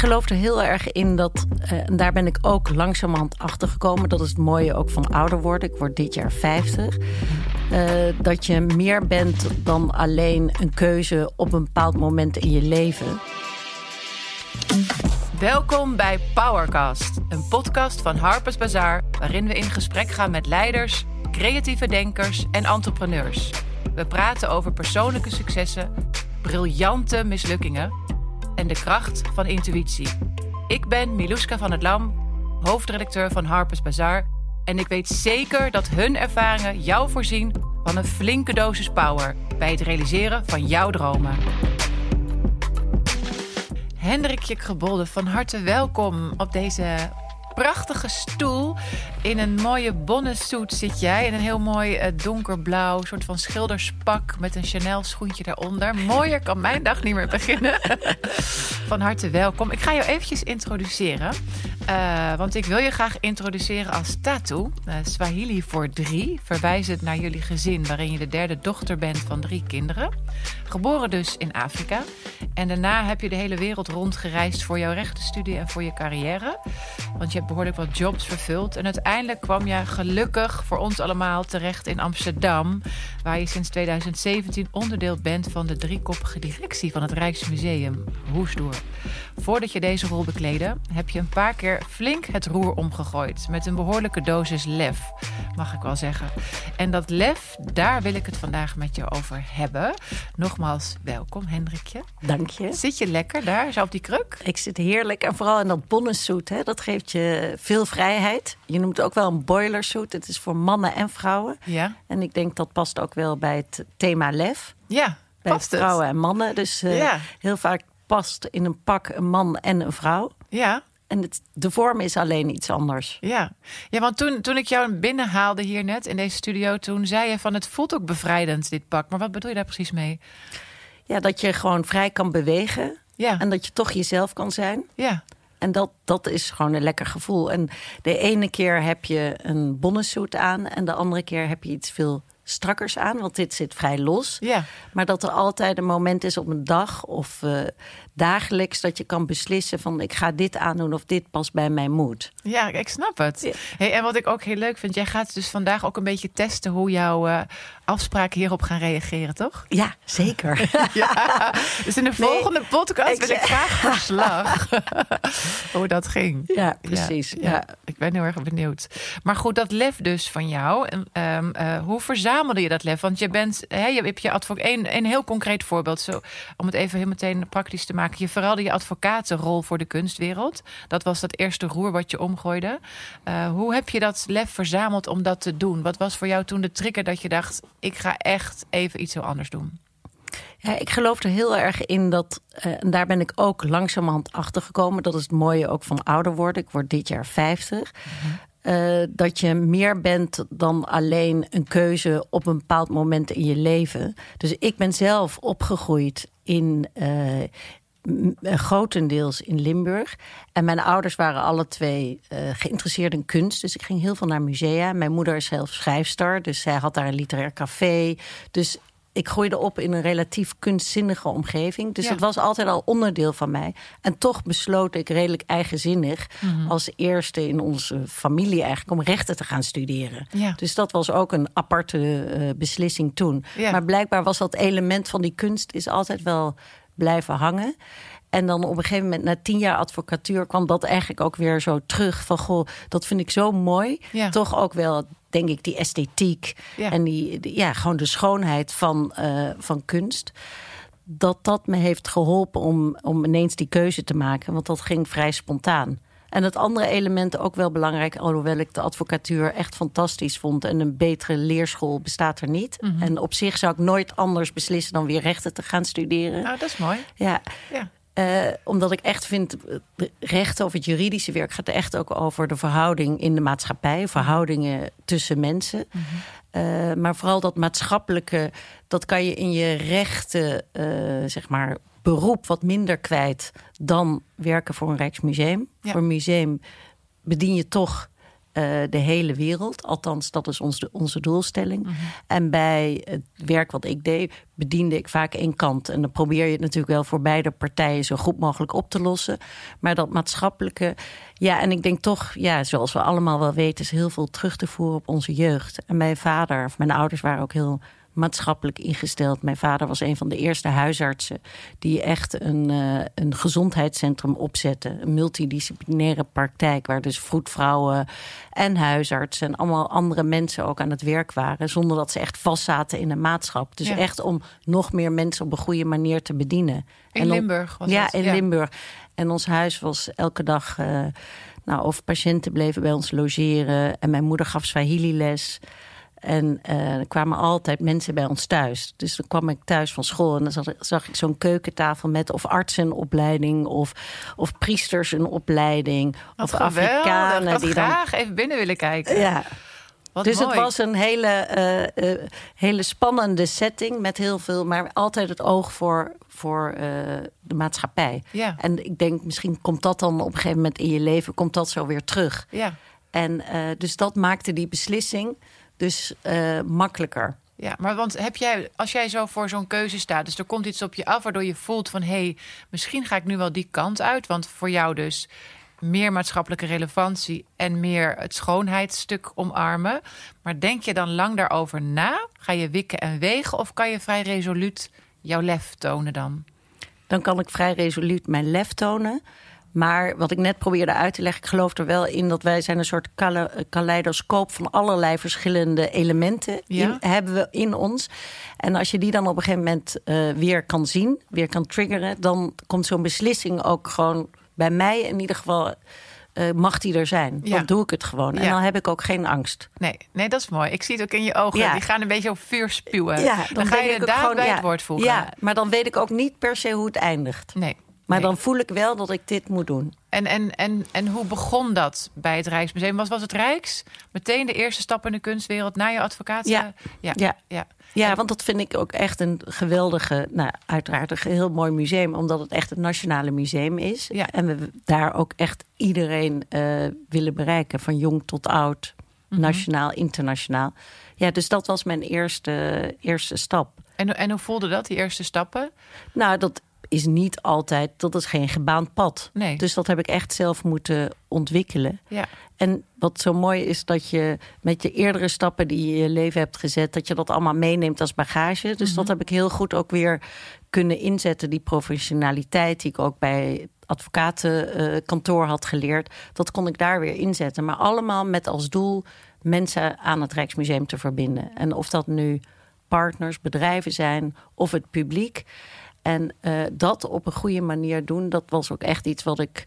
geloof er heel erg in dat, en daar ben ik ook langzamerhand achter gekomen. Dat is het mooie ook van ouder worden. Ik word dit jaar 50. Uh, dat je meer bent dan alleen een keuze op een bepaald moment in je leven. Welkom bij Powercast, een podcast van Harper's Bazaar, waarin we in gesprek gaan met leiders, creatieve denkers en entrepreneurs. We praten over persoonlijke successen, briljante mislukkingen en de kracht van intuïtie. Ik ben Miluska van het Lam, hoofdredacteur van Harper's Bazaar. En ik weet zeker dat hun ervaringen jou voorzien van een flinke dosis power bij het realiseren van jouw dromen. Hendrikje Gebolde, van harte welkom op deze prachtige stoel. In een mooie bonnensuit zit jij. In een heel mooi uh, donkerblauw soort van schilderspak met een Chanel schoentje daaronder. Mooier kan mijn dag niet meer beginnen. van harte welkom. Ik ga jou eventjes introduceren. Uh, want ik wil je graag introduceren als Tatu. Uh, Swahili voor drie, verwijzend naar jullie gezin... waarin je de derde dochter bent van drie kinderen. Geboren dus in Afrika. En daarna heb je de hele wereld rondgereisd... voor jouw rechtenstudie en voor je carrière. Want je hebt behoorlijk wat jobs vervuld. En uiteindelijk kwam je gelukkig voor ons allemaal terecht in Amsterdam... waar je sinds 2017 onderdeel bent van de driekoppige directie... van het Rijksmuseum Hoesdoer. Voordat je deze rol bekleedde, heb je een paar keer flink het roer omgegooid. Met een behoorlijke dosis lef, mag ik wel zeggen. En dat lef, daar wil ik het vandaag met je over hebben. Nogmaals, welkom Hendrikje. Dank je. Zit je lekker daar, zo op die kruk? Ik zit heerlijk. En vooral in dat bonnensuit, hè, dat geeft je veel vrijheid. Je noemt het ook wel een boilersuit. Het is voor mannen en vrouwen. Ja. En ik denk dat past ook wel bij het thema lef. Ja, bij past vrouwen het? en mannen. Dus uh, Ja. heel vaak past in een pak een man en een vrouw. Ja, En het, de vorm is alleen iets anders. ja. Ja, want toen, toen ik jou binnenhaalde hier net in deze studio... toen zei je van het voelt ook bevrijdend, dit pak. Maar wat bedoel je daar precies mee? Ja, dat je gewoon vrij kan bewegen. Ja, En dat je toch jezelf kan zijn. ja, En dat, dat is gewoon een lekker gevoel. En de ene keer heb je een bonnensuit aan... en de andere keer heb je iets veel strakkers aan. Want dit zit vrij los. ja. Maar dat er altijd een moment is op een dag of eh, dagelijks... dat je kan beslissen van ik ga dit aandoen of dit past bij mijn moed. Ja, ik snap het. Ja. Hey, en wat ik ook heel leuk vind, jij gaat dus vandaag ook een beetje testen hoe jouw eh, afspraken hierop gaan reageren, toch? Ja, zeker. Ja. Dus in de volgende podcast ik- wil ik graag verslag hoe dat ging. ja, precies. Ja. Ik ben heel erg benieuwd. Maar goed, dat lef dus van jou. en, ehm, eh, hoe verzamelde je dat lef? Want je bent, hè, je hebt je advocaat. Een, een heel concreet voorbeeld, zo, om het even heel meteen praktisch te maken. Je verruilde je advocatenrol voor de kunstwereld. Dat was dat eerste roer wat je omgooide. Eh, hoe heb je dat lef verzameld om dat te doen? Wat was voor jou toen de trigger dat je dacht: ik ga echt even iets heel anders doen? Ja, ik geloof er heel erg in dat, eh, en daar ben ik ook langzamerhand achter gekomen. Dat is het mooie ook van ouder worden. Ik word dit jaar 50. Eh, dat je meer bent dan alleen een keuze op een bepaald moment in je leven. Dus ik ben zelf opgegroeid in. eh, eh, grotendeels in Limburg. En mijn ouders waren alle twee geïnteresseerd in kunst. Dus ik ging heel veel naar musea. Mijn moeder is zelf schrijfster, dus zij had daar een literair café. Dus ik groeide op in een relatief kunstzinnige omgeving. Dus Ja. het was altijd al onderdeel van mij. En toch besloot ik redelijk eigenzinnig... Mhm. als eerste in onze familie eigenlijk om rechten te gaan studeren. Ja. Dus dat was ook een aparte eh, beslissing toen. Ja. Maar blijkbaar was dat element van die kunst... is altijd wel blijven hangen. En dan op een gegeven moment, na tien jaar advocatuur... kwam dat eigenlijk ook weer zo terug. Van, goh, dat vind ik zo mooi. Ja. Toch ook wel, denk ik, die esthetiek... Ja. en die, die- ja, gewoon de schoonheid van, eh, van kunst... dat dat me heeft geholpen om, om ineens die keuze te maken. Want dat ging vrij spontaan. En het andere element ook wel belangrijk... alhoewel ik de advocatuur echt fantastisch vond... en een betere leerschool bestaat er niet. Mhm. En op zich zou ik nooit anders beslissen... dan weer rechten te gaan studeren. Nou, dat is mooi. Ja, Ja. Eh, omdat ik echt vind, recht over het juridische werk gaat echt ook over de verhouding in de maatschappij, verhoudingen tussen mensen. Eh, maar vooral dat maatschappelijke, dat kan je in je rechten, eh, zeg maar, beroep wat minder kwijt dan werken voor een Rijksmuseum. Ja. Voor een museum bedien je toch eh, de hele wereld. Althans, dat is onze, onze doelstelling. En bij het werk wat ik deed, bediende ik vaak één kant. En dan probeer je het natuurlijk wel voor beide partijen zo goed mogelijk op te lossen. Maar dat maatschappelijke. Ja, en ik denk toch, ja, zoals we allemaal wel weten, is heel veel terug te voeren op onze jeugd. En mijn vader, of mijn ouders waren ook heel maatschappelijk ingesteld. Mijn vader was een van de eerste huisartsen die echt een, uh, een gezondheidscentrum opzette. Een multidisciplinaire praktijk waar dus vroedvrouwen en huisartsen en allemaal andere mensen ook aan het werk waren. Zonder dat ze echt vastzaten in een maatschap. Dus Ja. echt om nog meer mensen op een goede manier te bedienen. In En Limburg was ja, in ja. Limburg. En ons huis was elke dag. eh, nou, of patiënten bleven bij ons logeren. En mijn moeder gaf Swahili-les. En eh, er kwamen altijd mensen bij ons thuis. Dus dan kwam ik thuis van school en dan zag, zag ik zo'n keukentafel met of artsen een opleiding of, of priesters een opleiding. Wat of geweldig. Afrikanen Ik had die dan. graag even binnen willen kijken. Ja, Wat dus mooi. het was een hele, eh, eh, hele spannende setting met heel veel, maar altijd het oog voor, voor de maatschappij. Ja, En ik denk, misschien komt dat dan op een gegeven moment in je leven, komt dat zo weer terug. ja. En dus dat maakte die beslissing dus eh, makkelijker. Ja, maar want heb jij, als jij zo voor zo'n keuze staat, dus er komt iets op je af waardoor je voelt van hé, hey, misschien ga ik nu wel die kant uit, want voor jou dus meer maatschappelijke relevantie en meer het schoonheidsstuk omarmen. Maar denk je dan lang daarover na? Ga je wikken en wegen of kan je vrij resoluut jouw lef tonen dan? Dan kan ik vrij resoluut mijn lef tonen. Maar wat ik net probeerde uit te leggen, ik geloof er wel in dat wij zijn een soort kale- kaleidoscoop van allerlei verschillende elementen Ja. in, hebben we in ons. En als je die dan op een gegeven moment eh, weer kan zien, weer kan triggeren, dan komt zo'n beslissing ook gewoon bij mij in ieder geval. eh, mag die er zijn? Ja. Dan doe ik het gewoon. En Ja. dan heb ik ook geen angst. Nee, nee, dat is mooi. Ik zie het ook in je ogen. Ja. Die gaan een beetje op vuur spuwen. Dan, ga je inderdaad gewoon, bij het woord voegen. Ja, maar dan weet ik ook niet per se hoe het eindigt. Nee. Maar nee. dan voel ik wel dat ik dit moet doen. En, en, en, en hoe begon dat bij het Rijksmuseum? Was, was het Rijks meteen de eerste stap in de kunstwereld na je advocaat? Ja. ja. Ja. ja. Ja, want dat vind ik ook echt een geweldige, nou uiteraard een heel mooi museum, omdat het echt een nationale museum is. Ja. En we daar ook echt iedereen eh, willen bereiken, van jong tot oud, Mhm. nationaal, internationaal. Ja, dus dat was mijn eerste, eerste stap. En, en hoe voelde dat, die eerste stappen? Nou, dat is niet altijd, dat is geen gebaand pad. Nee. Dus dat heb ik echt zelf moeten ontwikkelen. Ja. En wat zo mooi is dat je met je eerdere stappen die je in je leven hebt gezet, dat je dat allemaal meeneemt als bagage. Dus dat heb ik heel goed ook weer kunnen inzetten. Die professionaliteit die ik ook bij het advocatenkantoor had geleerd, dat kon ik daar weer inzetten. Maar allemaal met als doel mensen aan het Rijksmuseum te verbinden. En of dat nu partners, bedrijven zijn of het publiek. En eh, dat op een goede manier doen, dat was ook echt iets wat ik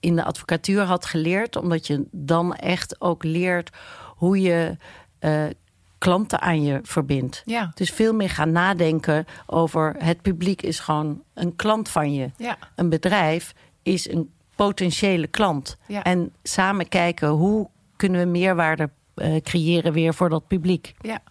in de advocatuur had geleerd. Omdat je dan echt ook leert hoe je eh, klanten aan je verbindt. Ja. Dus veel meer gaan nadenken over het publiek is gewoon een klant van je. Ja. Een bedrijf is een potentiële klant. Ja. En samen kijken hoe kunnen we meerwaarde eh, creëren weer voor dat publiek. Ja,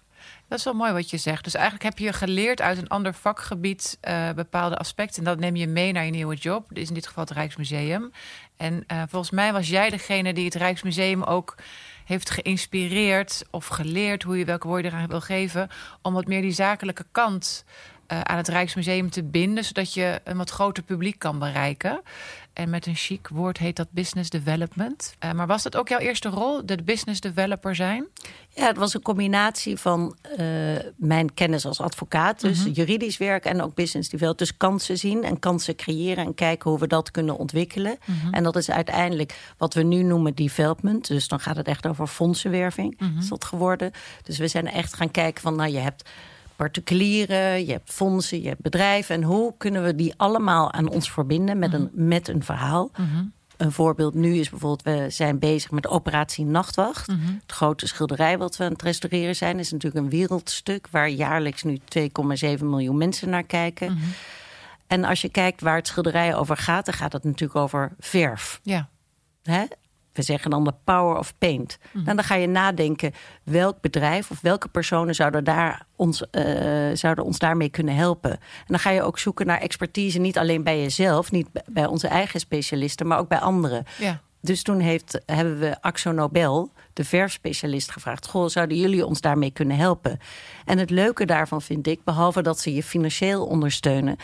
dat is wel mooi wat je zegt. Dus eigenlijk heb je geleerd uit een ander vakgebied eh, bepaalde aspecten. En dat neem je mee naar je nieuwe job. Is in dit geval het Rijksmuseum. En eh, volgens mij was jij degene die het Rijksmuseum ook heeft geïnspireerd of geleerd, hoe je welke woorden eraan wil geven, om wat meer die zakelijke kant eh, aan het Rijksmuseum te binden, zodat je een wat groter publiek kan bereiken. En met een chic woord heet dat business development. Eh, maar was dat ook jouw eerste rol, de business developer zijn? Ja, het was een combinatie van eh, mijn kennis als advocaat, dus Mhm. juridisch werk en ook business development. Dus kansen zien en kansen creëren en kijken hoe we dat kunnen ontwikkelen. Mhm. En dat is uiteindelijk wat we nu noemen development. Dus dan gaat het echt over fondsenwerving, Mhm. is dat geworden. Dus we zijn echt gaan kijken van, nou je hebt particulieren, je hebt fondsen, je hebt bedrijven. En hoe kunnen we die allemaal aan ons verbinden met een, met een verhaal? Een voorbeeld nu is bijvoorbeeld, we zijn bezig met operatie Nachtwacht. Het grote schilderij wat we aan het restaureren zijn, is natuurlijk een wereldstuk waar jaarlijks nu 2,7 miljoen mensen naar kijken. En als je kijkt waar het schilderij over gaat, dan gaat het natuurlijk over verf. Ja. Hè? We zeggen dan de power of paint. En dan ga je nadenken welk bedrijf of welke personen zouden, daar ons, eh, zouden ons daarmee kunnen helpen. En dan ga je ook zoeken naar expertise, niet alleen bij jezelf, niet bij onze eigen specialisten, maar ook bij anderen. Ja. Dus toen heeft, hebben we Axo Nobel, de verfspecialist, gevraagd: Goh, zouden jullie ons daarmee kunnen helpen? En het leuke daarvan vind ik, behalve dat ze je financieel ondersteunen,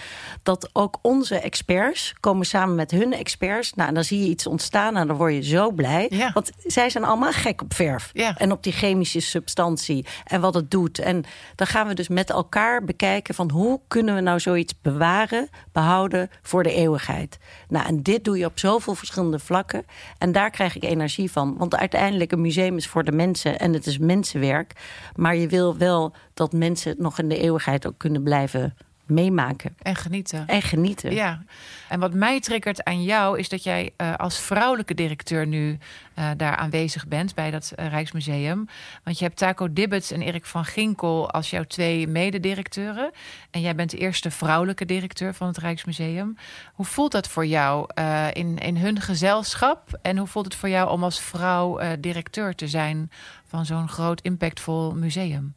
dat ook onze experts komen samen met hun experts. Nou, en dan zie je iets ontstaan en dan word je zo blij. Ja. Want zij zijn allemaal gek op verf Ja. en op die chemische substantie en wat het doet. En dan gaan we dus met elkaar bekijken van hoe kunnen we nou zoiets bewaren, behouden voor de eeuwigheid. Nou, en dit doe je op zoveel verschillende vlakken. En daar krijg ik energie van. Want uiteindelijk een museum is voor de mensen en het is mensenwerk. Maar je wil wel dat mensen nog in de eeuwigheid ook kunnen blijven meemaken En genieten. en genieten. Ja, en wat mij triggert aan jou is dat jij eh, als vrouwelijke directeur nu eh, daar aanwezig bent bij dat eh, Rijksmuseum. Want je hebt Taco Dibbets en Erik van Ginkel als jouw twee mededirecteuren. En jij bent de eerste vrouwelijke directeur van het Rijksmuseum. Hoe voelt dat voor jou in, in hun gezelschap? En hoe voelt het voor jou om als vrouw directeur te zijn van zo'n groot, impactvol museum?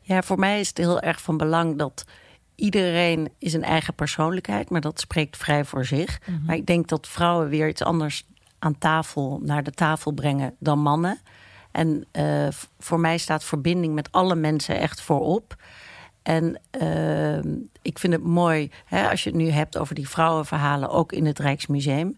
Ja, voor mij is het heel erg van belang dat iedereen is een eigen persoonlijkheid, maar dat spreekt vrij voor zich. Maar ik denk dat vrouwen weer iets anders aan tafel, naar de tafel brengen dan mannen. En eh, voor mij staat verbinding met alle mensen echt voorop. En eh, ik vind het mooi hè, als je het nu hebt over die vrouwenverhalen, ook in het Rijksmuseum.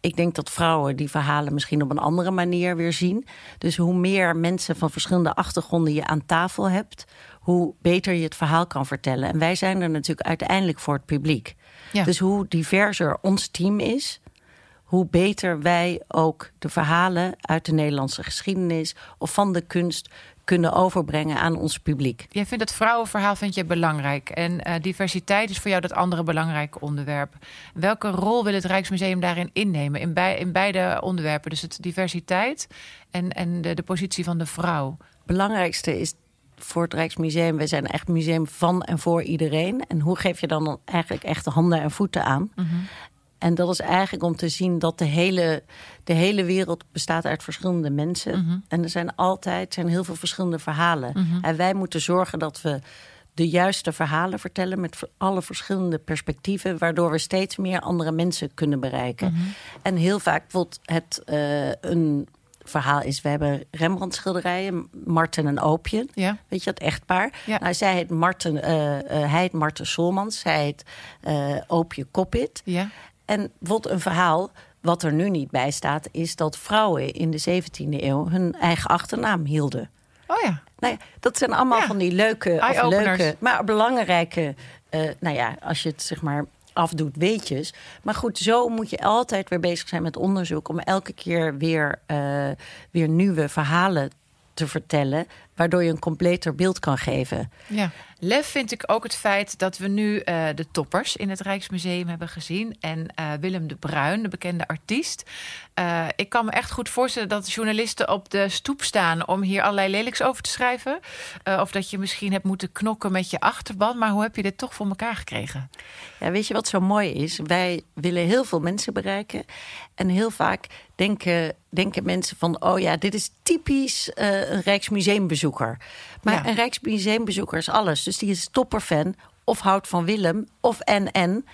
Ik denk dat vrouwen die verhalen misschien op een andere manier weer zien. Dus hoe meer mensen van verschillende achtergronden je aan tafel hebt, hoe beter je het verhaal kan vertellen. En wij zijn er natuurlijk uiteindelijk voor het publiek. Ja. Dus hoe diverser ons team is, hoe beter wij ook de verhalen uit de Nederlandse geschiedenis of van de kunst kunnen overbrengen aan ons publiek. Jij vindt het vrouwenverhaal vind je belangrijk. En eh, diversiteit is voor jou dat andere belangrijke onderwerp. Welke rol wil het Rijksmuseum daarin innemen? In, bij, in beide onderwerpen. Dus het diversiteit en, en de, de positie van de vrouw. belangrijkste is voor het Rijksmuseum, we zijn echt een museum van en voor iedereen. En hoe geef je dan eigenlijk echt de handen en voeten aan? En dat is eigenlijk om te zien dat de hele, de hele wereld bestaat uit verschillende mensen. En er zijn altijd zijn heel veel verschillende verhalen. En wij moeten zorgen dat we de juiste verhalen vertellen met alle verschillende perspectieven, waardoor we steeds meer andere mensen kunnen bereiken. En heel vaak bijvoorbeeld het eh, een verhaal is: we hebben Rembrandt schilderijen, Marten en Oopje. Ja. Weet je dat echtpaar? Ja. Nou, zij heet Marten, eh, eh, hij heet Marten Solmans, zij heet eh Oopje Koppit. Ja. En bijvoorbeeld een verhaal wat er nu niet bij staat, is dat vrouwen in de 17e eeuw hun eigen achternaam hielden. Oh ja. Nou ja, dat zijn allemaal Ja. van die leuke, of leuke, maar belangrijke. eh, nou ja, als je het zeg maar afdoet, weetjes. Maar goed, zo moet je altijd weer bezig zijn met onderzoek om elke keer weer, eh, weer nieuwe verhalen te vertellen, waardoor je een completer beeld kan geven. Ja. Lef vind ik ook het feit dat we nu eh, de toppers in het Rijksmuseum hebben gezien. En eh, Willem de Bruin, de bekende artiest. Eh, ik kan me echt goed voorstellen dat journalisten op de stoep staan om hier allerlei lelijks over te schrijven. Of dat je misschien hebt moeten knokken met je achterban. Maar hoe heb je dit toch voor elkaar gekregen? Ja, weet je wat zo mooi is? Wij willen heel veel mensen bereiken. En heel vaak denken, denken mensen van... oh ja, dit is typisch een Maar Ja. een Rijksmuseumbezoeker is alles. Dus die is topperfan of houdt van Willem of en-en...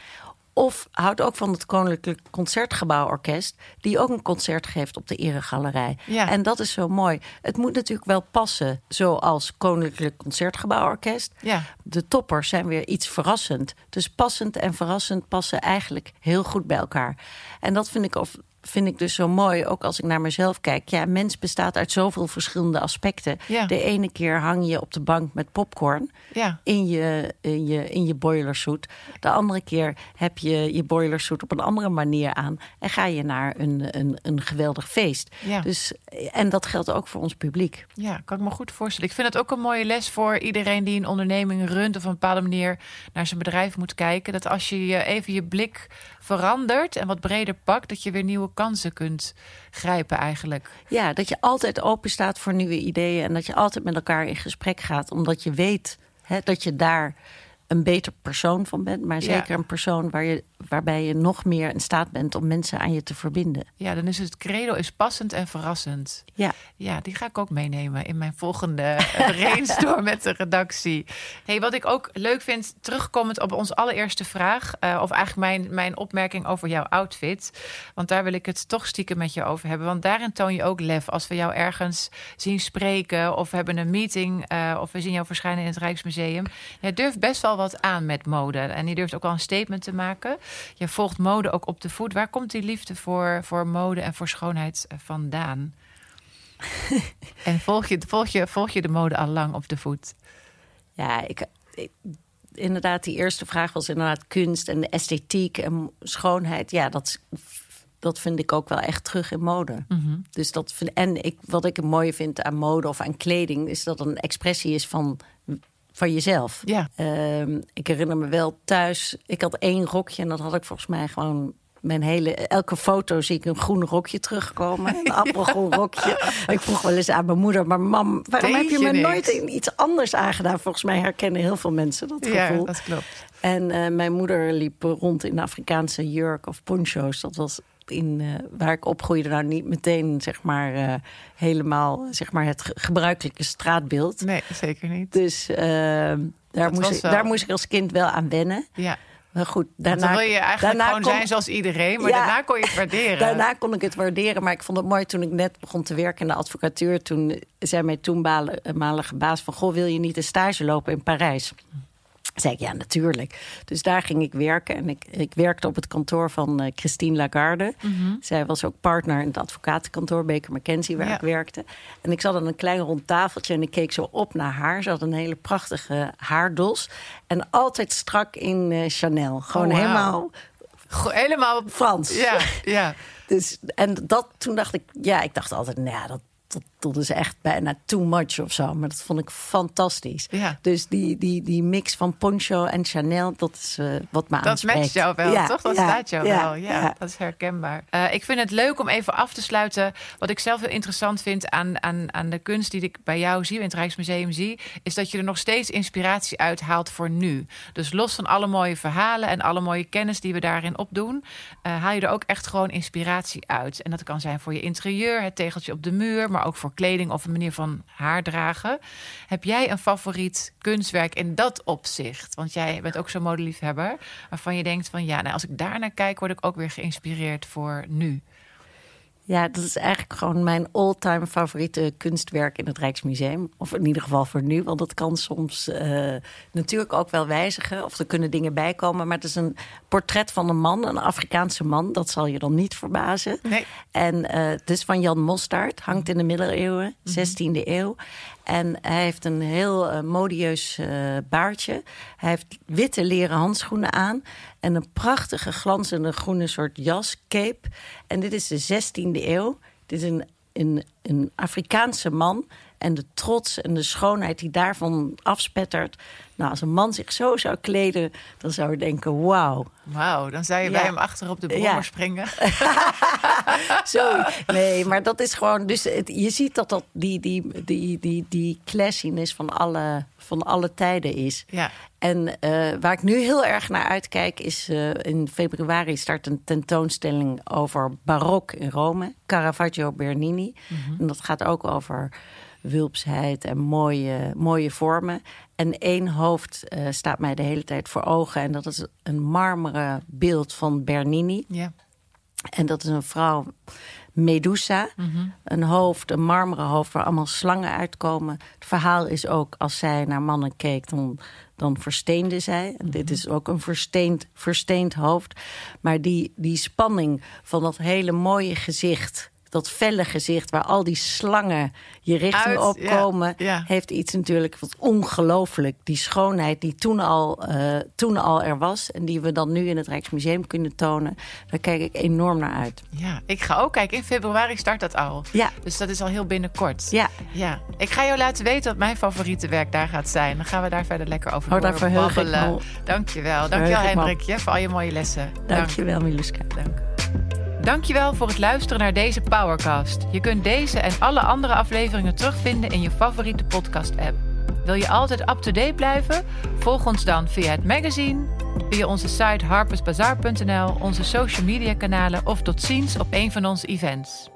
Of houdt ook van het Koninklijk Concertgebouworkest, die ook een concert geeft op de Eregalerij. Ja. En dat is zo mooi. Het moet natuurlijk wel passen, zoals Koninklijk Concertgebouworkest. Ja. De toppers zijn weer iets verrassend. Dus passend en verrassend passen eigenlijk heel goed bij elkaar. En dat vind ik, of, vind ik dus zo mooi, ook als ik naar mezelf kijk. Ja, mens bestaat uit zoveel verschillende aspecten. Ja. De ene keer hang je op de bank met popcorn Ja. in je, in je, in je boilersuit. De andere keer heb je je boilersuit op een andere manier aan. En ga je naar een, een, een geweldig feest. Ja. Dus, en dat geldt ook voor ons publiek. Ja, kan ik me goed voorstellen. Ik vind het ook een mooie les voor iedereen die een onderneming runt of op een bepaalde manier naar zijn bedrijf moet kijken. Dat als je je even je blik verandert en wat breder pakt, dat je weer nieuwe kansen kunt grijpen eigenlijk. Ja, dat je altijd open staat voor nieuwe ideeën en dat je altijd met elkaar in gesprek gaat, omdat je weet hè, dat je daar een beter persoon van bent, maar zeker een persoon waar je, waarbij je nog meer in staat bent om mensen aan je te verbinden. Ja, dan is het credo is passend en verrassend. Ja, ja die ga ik ook meenemen in mijn volgende brainstorm met de redactie. Hey, wat ik ook leuk vind, terugkomend op onze allereerste vraag, uh, of eigenlijk mijn, mijn opmerking over jouw outfit. Want daar wil ik het toch stiekem met je over hebben. Want daarin toon je ook lef. Als we jou ergens zien spreken of we hebben een meeting uh, of we zien jou verschijnen in het Rijksmuseum. Je durft best wel wat aan met mode. En je durft ook wel een statement te maken. Je volgt mode ook op de voet. Waar komt die liefde voor, voor mode en voor schoonheid vandaan? en volg je, volg, je, volg je de mode al lang op de voet? Ja, ik, inderdaad, die eerste vraag was inderdaad kunst en de esthetiek en schoonheid. Ja, dat, dat vind ik ook wel echt terug in mode. Mhm. Dus dat vind, en ik, wat ik het mooie vind aan mode of aan kleding, is dat het een expressie is van van jezelf. Ja. Ehm, ik herinner me wel thuis, ik had één rokje en dat had ik volgens mij gewoon mijn hele, elke foto zie ik een groen rokje terugkomen. Een appelgroen rokje. Ik vroeg wel eens aan mijn moeder, maar mam, waarom heb je me nooit in iets anders aangedaan? Volgens mij herkennen heel veel mensen dat gevoel. Ja, dat klopt. En uh, mijn moeder liep rond in Afrikaanse jurk of poncho's. Dat was in, uh, waar ik opgroeide, nou niet meteen zeg maar uh, helemaal zeg maar het gebruikelijke straatbeeld. Nee, zeker niet. Dus uh, daar, moest ik, wel... daar moest ik als kind wel aan wennen. Ja. Maar goed, daarna... Dan wil je eigenlijk gewoon kon... zijn zoals iedereen, maar ja, daarna kon je het waarderen. Daarna kon ik het waarderen, maar ik vond het mooi toen ik net begon te werken in de advocatuur. Toen zei mijn toenmalige baas van, goh, wil je niet een stage lopen in Parijs? Zei ik, ja, natuurlijk. Dus daar ging ik werken. En ik, ik werkte op het kantoor van uh, Christine Lagarde. Mm -hmm. Zij was ook partner in het advocatenkantoor Baker McKenzie, waar ja. ik werkte. En ik zat aan een klein rond tafeltje en ik keek zo op naar haar. Ze had een hele prachtige haardos. En altijd strak in uh, Chanel. Gewoon oh, wow. helemaal... Go helemaal Frans. Ja, ja. dus, en dat, toen dacht ik, ja, ik dacht altijd, nou ja, dat, dat, dat is echt bijna too much of zo. Maar dat vond ik fantastisch. Ja. Dus die, die, die mix van poncho en Chanel, dat is uh, wat me Dat aanspreekt. matcht jou wel, ja, toch? Dat ja, staat jou wel. Ja, dat is herkenbaar. Uh, ik vind het leuk om even af te sluiten. Wat ik zelf heel interessant vind aan, aan, aan de kunst die ik bij jou zie, in het Rijksmuseum zie, is dat je er nog steeds inspiratie uit haalt voor nu. Dus los van alle mooie verhalen en alle mooie kennis die we daarin opdoen, uh, haal je er ook echt gewoon inspiratie uit. En dat kan zijn voor je interieur, het tegeltje op de muur, maar ook voor kleding of een manier van haar dragen. Heb jij een favoriet kunstwerk in dat opzicht? Want jij bent ook zo'n modeliefhebber, waarvan je denkt van ja, nou, als ik daar naar kijk, word ik ook weer geïnspireerd voor nu. Ja, dat is eigenlijk gewoon mijn all-time favoriete kunstwerk in het Rijksmuseum. Of in ieder geval voor nu, want dat kan soms uh, natuurlijk ook wel wijzigen. Of er kunnen dingen bijkomen. Maar het is een portret van een man, een Afrikaanse man. Dat zal je dan niet verbazen. Nee. En uh, het is van Jan Mostard, hangt in de middeleeuwen, 16e eeuw. En hij heeft een heel uh, modieus uh, baardje. Hij heeft witte leren handschoenen aan. En een prachtige glanzende groene soort jas, cape. En dit is de 16e eeuw. Dit is een, een, een Afrikaanse man. En de trots en de schoonheid die daarvan afspettert. Nou, als een man zich zo zou kleden, dan zou je denken, wauw. Wauw, dan zou je Ja. bij hem achter op de brommer Ja. springen. Zo, nee, maar dat is gewoon. Dus het- je ziet dat dat die, die, die, die, die classiness van alle, van alle tijden is. Ja. En eh, waar ik nu heel erg naar uitkijk is eh, in februari start een tentoonstelling over barok in Rome, Caravaggio Bernini. En dat gaat ook over wulpsheid en mooie, mooie vormen. En één hoofd eh, staat mij de hele tijd voor ogen en dat is een marmeren beeld van Bernini. Ja. En dat is een vrouw, Medusa. Een hoofd, een marmeren hoofd waar allemaal slangen uitkomen. Het verhaal is ook, als zij naar mannen keek, dan, dan versteende zij. Dit is ook een versteend, versteend hoofd. Maar die, die spanning van dat hele mooie gezicht... dat felle gezicht waar al die slangen je richting Uit, ja, ja. heeft iets natuurlijk wat ongelooflijk. Die schoonheid die toen al, eh, toen al er was... en die we dan nu in het Rijksmuseum kunnen tonen... daar kijk ik enorm naar uit. ja, ik ga ook kijken. In februari start dat al. Ja. Dus dat is al heel binnenkort. Ja, Ja, ik ga jou laten weten wat mijn favoriete werk daar gaat zijn. Dan gaan we daar verder lekker over Oh, babbelen. Dankjewel. Dankjewel op. Hendrikje voor al je mooie lessen. dankjewel Miluska. Dank. Dankjewel voor het luisteren naar deze Powercast. Je kunt deze en alle andere afleveringen terugvinden in je favoriete podcast-app. Wil je altijd up-to-date blijven? Volg ons dan via het magazine, via onze site harpersbazaar.nl, onze social media kanalen of tot ziens op een van onze events.